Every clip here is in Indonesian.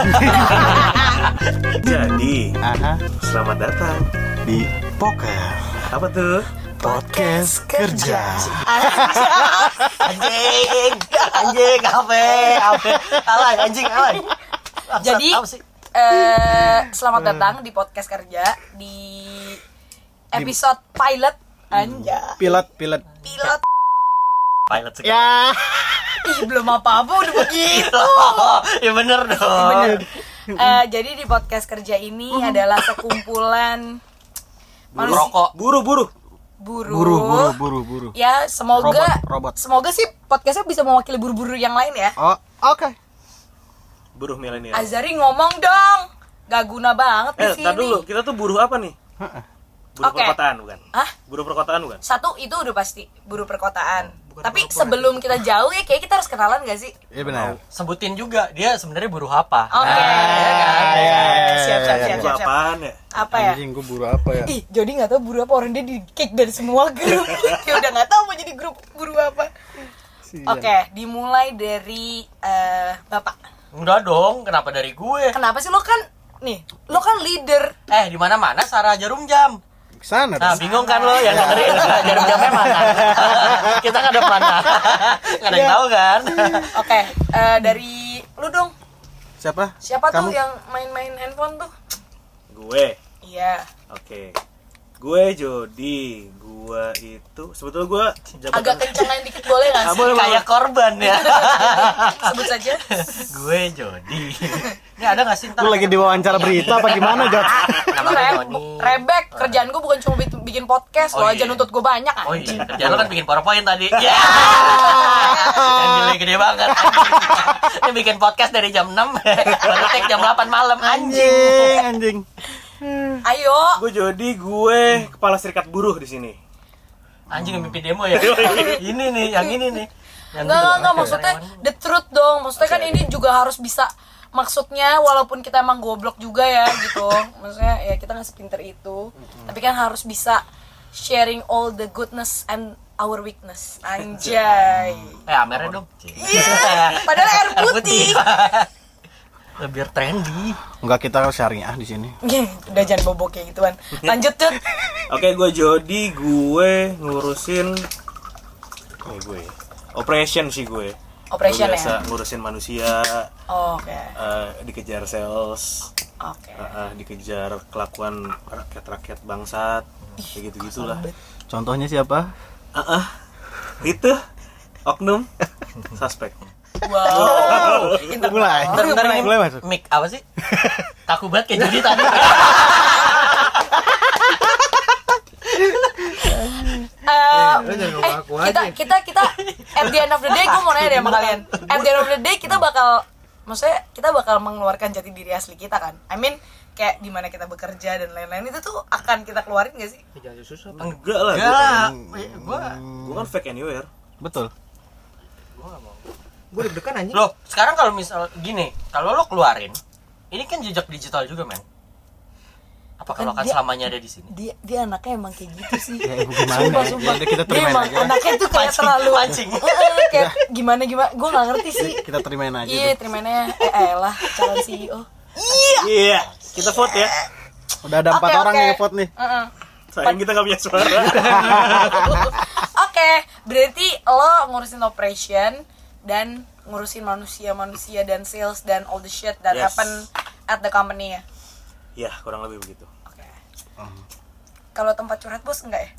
Jadi, Aha, selamat datang. di Poker Apa tuh? Podcast Kerja. anjing anjing apa apa alay anjing alay Jadi eh, selamat datang di podcast kerja di episode pilot anja Pilot, pilot. pilot pilot sekali Ya. Ih belum apa-apa udah begitu ya bener dong bener Eh, jadi di podcast kerja ini adalah sekumpulan manusia rokok Buru-buru. buru, Buru, buru, buru, buru. ya semoga Robot, robot. semoga sih podcastnya bisa mewakili buru-buru yang lain ya Oh, oke. Buruh milenial. Azari ngomong dong gak guna banget di Eh, sini tar dulu. Kita tuh buruh apa nih? Buruh Oke. perkotaan bukan? Hah? Buruh perkotaan bukan? satu itu udah pasti buru perkotaan tapi sebelum kita jauh ya kayak kita harus kenalan gak sih Iya benar. sebutin juga dia sebenarnya buruh apa oke Nah, ya kan? iya, iya, siap siap iya, siap Buruh siap, siap. apaan ya? apa ya Anjing, gue buru apa ya? ih Jody nggak tahu buru apa orang dia di kick dari semua grup ya udah nggak tahu mau jadi grup buru apa oke dimulai dari eh, bapak enggak dong kenapa dari gue kenapa sih lo kan nih lo kan leader eh di mana mana Sarah Jarum Jam Sana. Nah, bingung kan lo yang dengerin jarum jamnya mana? Kita ngadep mana? Nggak ada yang tahu kan? oke eh, dari lu dong Siapa? siapa Kamu? tuh yang main-main handphone tuh Gue. iya Oke. Gue Jody. Gue itu sebetulnya gue agak kencengin dikit boleh nggak Ah, sih boleh. Kayak korban ya. sebut saja gue Jody. Ini ada nggak sih? Lu lagi diwawancara berita apa gimana, Jod? gue rebek kerjaan gue bukan cuma bikin podcast Oh, lo aja iya. nuntut gue banyak Oh iya, kerjaan lo kan bikin powerpoint tadi. Ya. Yang gede gede banget. Ini bikin podcast dari jam 6 baru take jam 8 malam anjing. Anjing, anjing. ayo Gue Jody, gue kepala serikat buruh di sini. Anjing yang mimpi demo ya. Ini nih, yang ini nih. Yang Enggak, enggak, enggak, maksudnya the truth dong. Maksudnya kan ini juga harus bisa maksudnya walaupun kita emang goblok juga ya gitu. Maksudnya ya kita nggak sepinter itu. Tapi kan harus bisa sharing all the goodness and our weakness. Anjay. Eh, amernya dong. Iya. Padahal air putih. Biar trendy. Enggak kita syariah di sini. Udah jangan bobok kayak gituan. Lanjut, Cut. Oke, gue Jody, gue ngurusin Nih gue. Operation sih gue. Operation Gue ya. biasa ngurusin manusia, Oh, Oke. eh, dikejar sales, Oke. eh, eh, dikejar kelakuan rakyat-rakyat bangsat, kayak gitu gitulah. Contohnya siapa? Ah, ah. itu oknum suspek. Wow. Inter- Mulai. Bentar, bentar, ini Mulai masuk. mic apa sih? Kaku banget kayak jadi tadi. Eh, eh, kita kita kita at the end of the day gue mau nanya deh sama kalian at the end of the day kita bakal maksudnya kita bakal mengeluarkan jati diri asli kita kan I mean kayak di mana kita bekerja dan lain-lain itu tuh akan kita keluarin gak sih Enggak lah. Enggak lah. Gua Gue kan fake anywhere. Betul. gue deg-degan anjing Loh, sekarang kalau misal gini, kalau lo keluarin, ini kan jejak digital juga, men. Apa kalau kan dia- selamanya ada di sini? dia dia anaknya emang kayak gitu sih Ya, gimana? Sumpah, ya? sumpah. Ya udah kita dia terimain emang aja. anaknya tuh kayak Pancing, terlalu pancing. Kayak gimana gimana gue nggak ngerti sih Kita terimain aja. iya deh. terimainnya eh elah calon CEO Iya, kita vote ya. Udah ada empat Oke, orang oke. yang vote nih. Heeh. Sayang kita gak punya suara. Oke, berarti lo ngurusin operation dan ngurusin manusia-manusia dan sales dan all the shit that Yes. happen at the company ya. ya, kurang lebih begitu. Oke. Kalau tempat curhat bos enggak ya?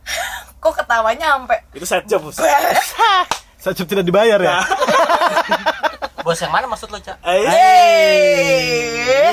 Kok ketawanya sampai Itu set job, Bos. Sajub tidak dibayar ya? Bos yang mana maksud lo, Cak? Eh,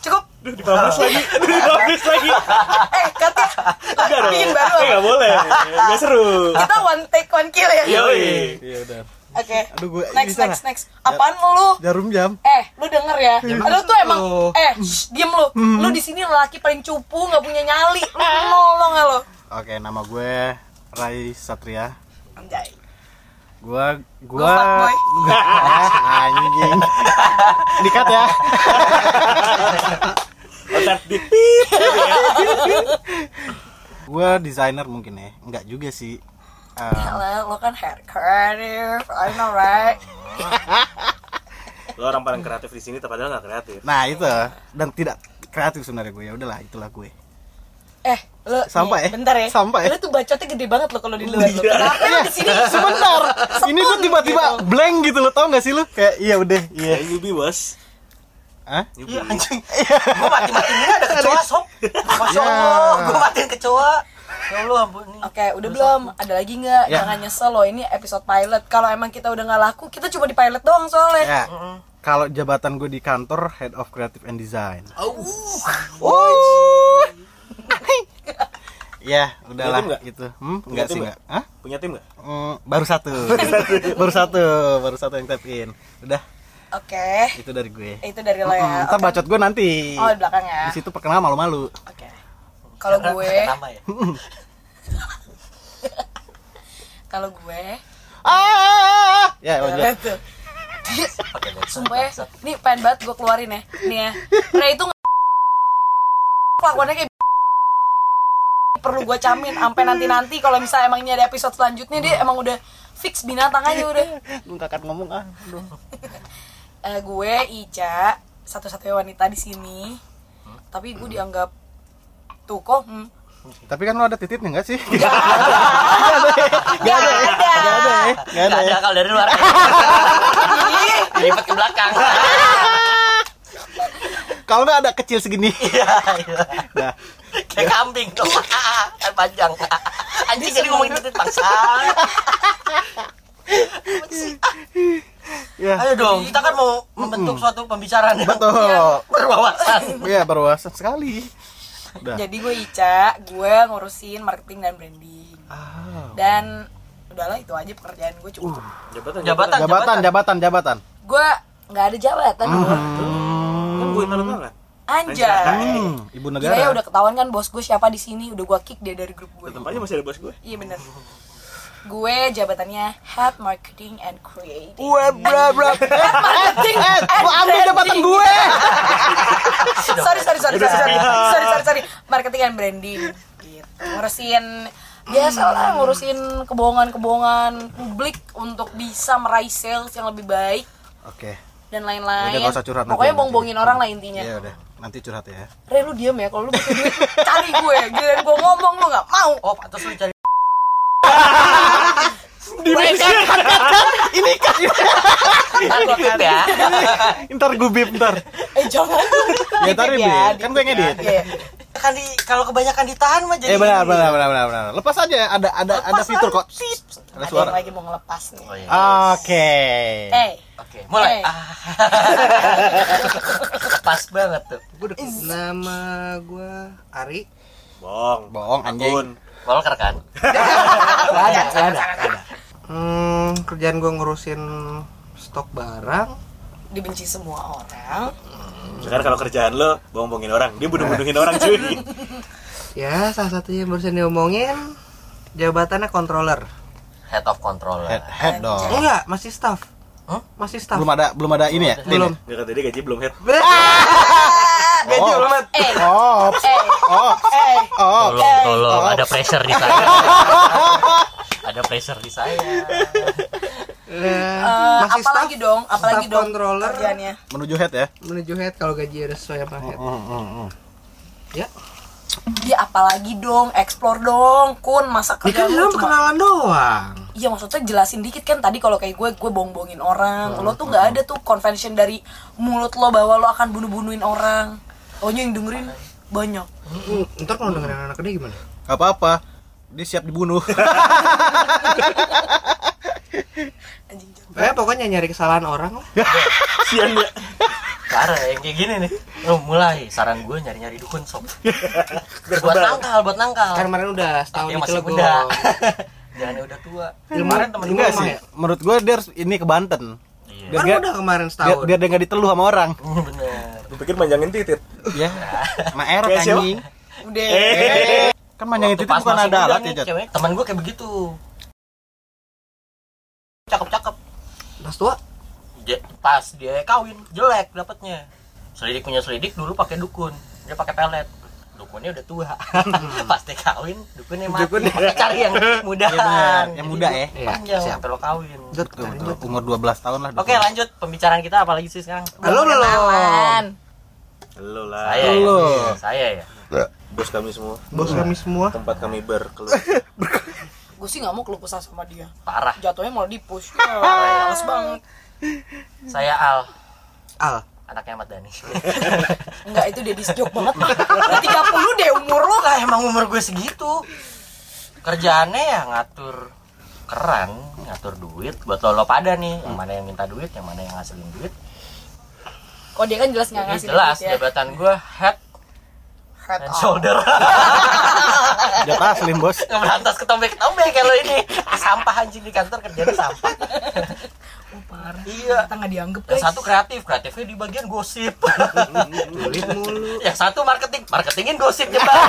Cukup. Duh, dipublish lagi. Duh, dipublish lagi. Eh, katanya Enggak dong. bikin baru. Enggak boleh. Enggak seru. Kita one take one kill ya. Yoi. Iya udah. Oke. Aduh, gue Next next next. Apaan lu? Jarum jam. Eh, lu denger ya. Lu tuh emang lu. eh shh, diem lu. Lu di sini laki paling cupu, nggak punya nyali. Lu nol lo nggak lo? Oke, nama gue Rai Satria. Anjay. Gua Gua anjing. Dikat ya. Gua desainer mungkin ya. Enggak juga sih. Hello, lo kan hair creative, I know right? Lo orang paling kreatif di sini, tapi padahal nggak kreatif. Nah itu dan tidak kreatif sebenarnya gue ya udahlah itulah gue. Eh, lo Sampah nih, ya? Bentar ya. Sampah ya? Lo tuh bacotnya gede banget lo kalau di luar lo. Iya. Kenapa lo di sini? Sebentar, ini tuh tiba-tiba blank gitu lo tau gak sih lu? Kayak iya udah iya. Kayak newbie bos. Hah? Iya anjing. Gua mati-matiin ini ada kecoa sob. Masya Ya. Allah, gua matiin kecoa. Ya Allah ampun nih. Oke, udah belum? Ada lagi nggak? Ya. Jangan nyesel loh, ini episode pilot. Kalau emang kita udah nggak laku, kita cuma di pilot doang soalnya. Ya. Kalau jabatan gue di kantor Head of Creative and Design. Oh. Oh. ya, udahlah tim nggak? itu. Hmm, enggak tim sih nggak? enggak. Hah? Punya tim nggak? Hmm, baru satu. baru satu, baru satu yang tap in. Udah, Oke, itu dari gue. itu dari lo ya. Hmm, ntar Oke. bacot gue nanti. Oh, di belakang ya. Di situ perkenal malu-malu. Kalau gue, ya. kalau gue, Ah! Ya, lanjut. Sumpah ya, nih pengen banget gue keluarin ya. Nih ya, Ray itu kelakuannya kayak perlu gue camin sampai nanti-nanti kalau misalnya emang ini ada episode selanjutnya dia emang udah fix binatang aja udah. Lu kakak ngomong ah. Aduh. Eh, gue Ica satu-satunya wanita di sini tapi gue dianggap tuh kok hmm. Tapi kan lu ada tititnya enggak sih? Gak ada Gak ada ya? Gak ada ya? Nggak ada kalau dari luar. Lipat ke belakang. Kalau nggak ada kecil segini. Iya, iya. Nah, Kayak kambing tuh. Kan panjang. Anjing jadi ngomongin itu bangsa. ya. Ayo dong, kita kan mau membentuk suatu pembicaraan Betul. berwawasan. Iya, berwawasan sekali. Udah. jadi gue Ica gue ngurusin marketing dan branding Ah. dan udahlah itu aja pekerjaan gue cukup Jabatan. Jabatan. Jabatan, jabatan, jabatan. gue nggak ada jabatan gue Kan gue tanda tangan. anjay Hmm, ibu ya negara. udah ketahuan kan bos gue siapa di sini udah gue kick dia dari grup gue aja masih ada bos gue. iya bener gue jabatannya head marketing and creative Gue bra bra. head marketing Eh, lu ambil jabatan gue. sorry sorry sorry sorry sorry. Sorry sorry sorry. Marketing and branding. Gitu. Ngurusin biasa lah ngurusin kebohongan-kebohongan publik untuk bisa meraih sales yang lebih baik Oke. dan lain-lain. Udah, nggak usah curhat pokoknya nanti. bongbongin orang lah intinya. Iya udah, nanti curhat ya. Re lu diem ya. Kalau lu butuh duit cari gue. Giliran gue ngomong lu nggak mau. Oh, pantas lu cari. Ini kan Ntar gua cut ya. ntar gue bip ntar. eh jangan Ya ntar Ditip bip. ya, Kan gue ngedit. Iya. Kan di kalau kebanyakan ditahan mah jadi Eh benar benar benar benar benar. Lepas aja ada ada ada fitur kok. Ada ada suara. yang lagi mau ngelepas nih Oh, iya. Oke. eh Oke, mulai. Eh. Ah. Pas banget tuh. Nama gue Ari. Bohong. Bohong, anjing. Walker kan? Ada, ada, ada. Hmm, kerjaan gue ngurusin stok barang. dibenci semua orang Sekarang kalau kerjaan lo bohong-bohongin orang, dia bunuh-bunuhin orang cuy. Ya, salah satunya yang barusan diomongin jabatannya controller. Head of controller. Head, head dong. Enggak, masih staff. Hah? Masih staff. Belum ada belum ada ini ya? Belum. Dia kata dia gaji belum head. Gaji Oh. belum. eh Oh, eh oh, eh oh. Tolong, tolong, ada pressure di saya. ada pressure di saya. Eh, Eh, masih apalagi dong apalagi staff dong controller. kerjaannya Menuju head ya? Menuju head kalau gaji udah sesuai sama head. Hmm, hmm, hmm. Ya. ya apalagi dong explore dong kun masa Ini kan kerjaan lu cuma kenalan doang. Iya maksudnya jelasin dikit kan tadi kalau kayak gue gue bohong-bohongin orang. Lo tuh nggak ada tuh convention dari mulut lo bahwa lo akan bunuh-bunuhin orang. Taunya yang dengerin banyak. Hmm, ntar kalau dengerin anak gede gimana? Gak apa-apa. Dia siap dibunuh. Eh, pokoknya nyari kesalahan orang lah. Sian ya. Cara yang kayak gini nih. Lu mulai saran gue nyari-nyari dukun sob. buat nangkal, buat nangkal. Kan kemarin udah setahun Dia itu masih muda. Jangan udah tua. Kemarin temen rumah sih. ya? Menurut gue dia harus ini ke Banten. Iya. Biar Kan dia, udah kemarin biar, setahun. biar dia gak diteluh sama orang. Hmm, bener. Gue pikir manjangin titit. Ya. Kayak siapa? anjing. Udah. Kan manjangin pas bukan ada alat ya. Temen gue kayak begitu. Cakep-cakep. Pas tua. Ja- Pas dia kawin jelek dapatnya. Selidik punya selidik dulu pakai dukun. Dia pakai pelet. dukunnya udah tua pasti kawin dukunnya mati Makanya cari yang muda Iya bener, yang muda ya. Iya, panjang siap. sampai lo kawin Betul, betul. Umur 12 tahun lah. oke lanjut pembicaraan kita apa lagi sih sekarang Halo, halo. Halo lah. saya ya Halo. saya ya Bos kami semua. Bos kami semua. Tempat kami berkeluh. Gue sih nggak mau keluh kesah sama dia. parah Jatuhnya malah di push. Ya, males banget. saya Al Al. anaknya Ahmad Dhani Enggak itu dia disjok banget. Udah 30 deh umur lo. lah emang umur gue segitu kerjaannya ya ngatur keran ngatur duit buat lo, lo pada nih yang mana yang minta duit yang mana yang ngasilin duit Kok dia kan jelas nggak ngasih jelas duit ya. jabatan gue head Head and shoulder. Jatah slim bos. ngeberantas ketombe ketombe kalau ini. Sampah anjing di kantor kerjanya sampah. Oh, parah. iya. Kita nggak dianggap yang guys. satu kreatif. Kreatifnya di bagian gosip. Tulit mulu. yang satu marketing. Marketingin gosip nyebar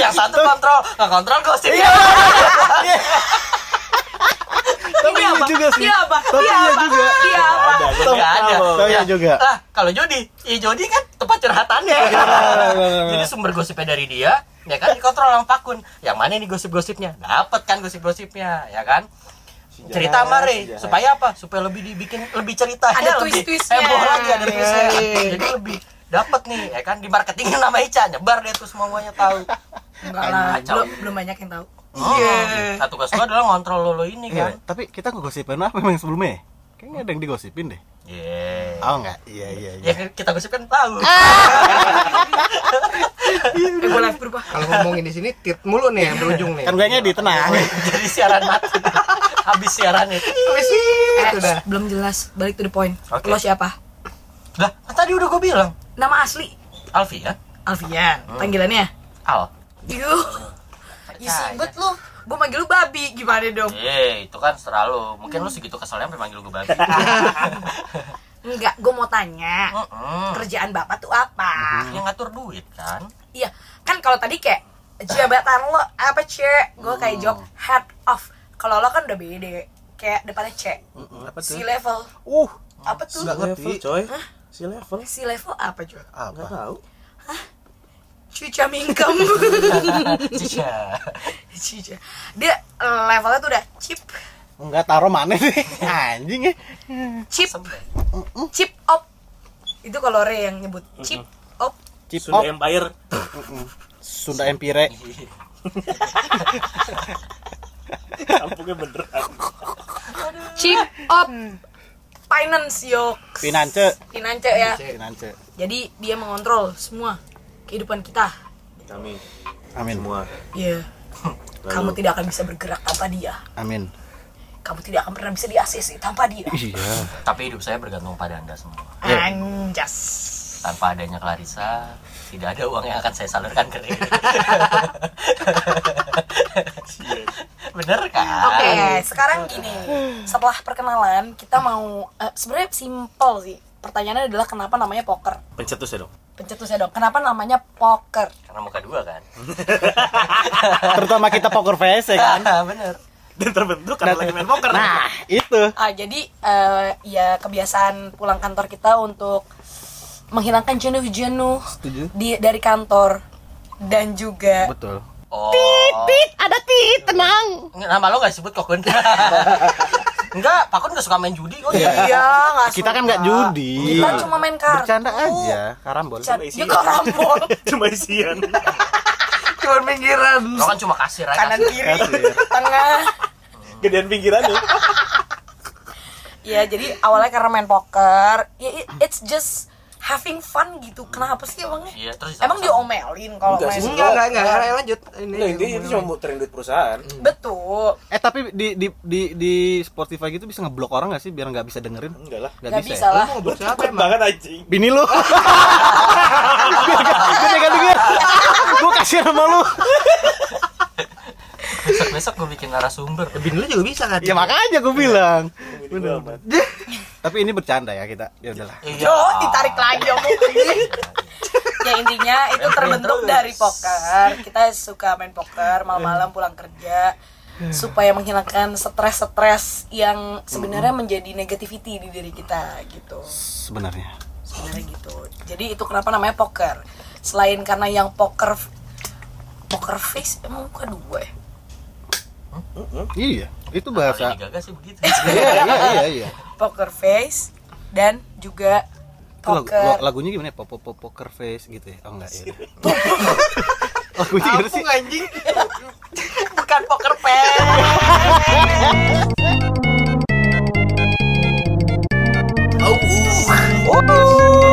yang satu kontrol. Nggak kontrol gosip. Dia iya apa? juga sih. Dia apa? Tapi Dia iya apa? juga. Dia apa? Ada. nggak ada Tapi iya Ya. juga. lah kalau Jody ya Jody kan tempat curhatannya jadi sumber gosipnya dari dia ya kan dikontrol sama Pakun yang mana nih gosip-gosipnya dapat kan gosip-gosipnya ya kan cerita jahat. supaya apa supaya lebih dibikin lebih ceritanya Ada lebih twist-twistnya. heboh lagi ada twistnya Iya. jadi lebih dapat nih ya kan di marketingin nama Ica nyebar deh tuh semuanya tahu Enggak lah. Belum, belum banyak yang tahu. Iya satu tugas gua adalah ngontrol lo, lo ini Iya, kan tapi kita ngegosipin apa memang sebelumnya? Kayaknya ada yang digosipin deh. iya Oh enggak? Iya iya iya. ya kita gosip kan tahu Eh, gue live berubah. Kalau ngomongin di sini tit mulu nih yang berujung nih. Kan gue ngedit tenang. jadi siaran mati habis siaran itu sih, itu dah. Eh, belum jelas. Balik to the point. Oke. Lo siapa? lah kan tadi udah gue bilang Nama asli? Alfi ya Alfian. Panggilannya? Al Yuh. Ih, sibet lu. Gue manggil lu babi. Gimana dong? Eh, itu kan serah lu. Mungkin lu segitu keselnya sampai manggil gue babi. Enggak, gue mau tanya. Heeh. Kerjaan bapak tuh apa? Yang ngatur duit kan. Iya, kan kalau tadi kayak jabatan lo apa cek? Gue kayak jawab head off. Kalau lo kan udah beda. Kayak depannya C. Apa C level. Uh, Apa tuh? Nggak ngerti, coy. Si level. C level apa cuy? Nggak tahu. Cuca mingkem. Cica. Cica. Dia eh, levelnya tuh udah chip, enggak taruh mana sih? Anjing ya. chip, chip op. Itu kalau Re yang nyebut chip op. Chip Sunda op, Empire. Sunda Empire. Kampungnya beneran. Chip op. Finance yo. Finance. Finance ya. Finance. Jadi dia mengontrol semua kehidupan kita. Kami Amin. semua. Iya. Kamu tidak akan bisa bergerak tanpa dia. Amin. Kamu tidak akan pernah bisa di ACC tanpa dia. Iya. Tapi hidup saya bergantung pada Anda semua. Anjas. Tanpa adanya Clarissa, tidak ada uang yang akan saya salurkan ke Ray. Bener kan? Oke, sekarang gini. Setelah perkenalan, kita mau eh, sebenarnya simple sih. Pertanyaannya adalah kenapa namanya poker? Pencetus ya dong. Pencetusnya dong. Kenapa namanya poker? Karena muka dua kan? Terutama kita poker face ya kan. Bener. Dan terbentuk karena lagi main poker. Nah, itu. Ah, jadi eh, ya kebiasaan pulang kantor kita untuk menghilangkan jenuh-jenuh Setuju. di dari kantor dan juga Betul. Oh. ada tit, tenang. Nama lo gak disebut Kokun? Enggak, Pak Kun gak suka main judi kok. iya nggak Kita kan suka. nggak judi. kita cuma main kartu Bercanda aja, karambol. Bercanda- Isian. ya karambol Cuma isian. Cuman pinggiran. Lo kan cuma kasir aja. kanan kiri tengah Gedean pinggirannya. ya jadi awalnya karena main poker ya it- it's just having fun gitu kenapa sih emangnya Iya, terus emang diomelin kalau Enggak main sih, Enggak, enggak, enggak, enggak, lanjut. Ini. Enggak, intinya itu cuma muterin duit perusahaan. betul Eh tapi di di di di Spotify gitu bisa ngeblok orang gak sih biar nggak bisa dengerin? Enggak lah. Nggak bisa. bisa ya? lah siapa Takut emang? banget anjing. Bini lu. Gue tinggal denger. Gue kasih sama lu. Besok-besok gue bikin narasumber. Bini lu juga bisa kan? Ya makanya gue bilang. Bener. amat. Tapi ini bercanda ya kita. Ya udahlah. Iya. Yo, ditarik lagi omongnya. ya intinya itu terbentuk dari poker. Kita suka main poker malam-malam pulang kerja supaya menghilangkan stres-stres yang sebenarnya menjadi negativity di diri kita gitu. Sebenarnya. sebenarnya gitu jadi itu kenapa namanya poker selain karena yang poker poker face emang muka dua ya Hmm? Hmm? Iya, itu bahasa. Gaga sih begitu. Iya, iya, iya, iya, iya. Poker face dan juga poker. Lagu, lagunya gimana ya? Pop, pop, pop, poker face gitu ya? Oh enggak ya. lagunya gimana sih? anjing. Bukan poker face. Oh. oh.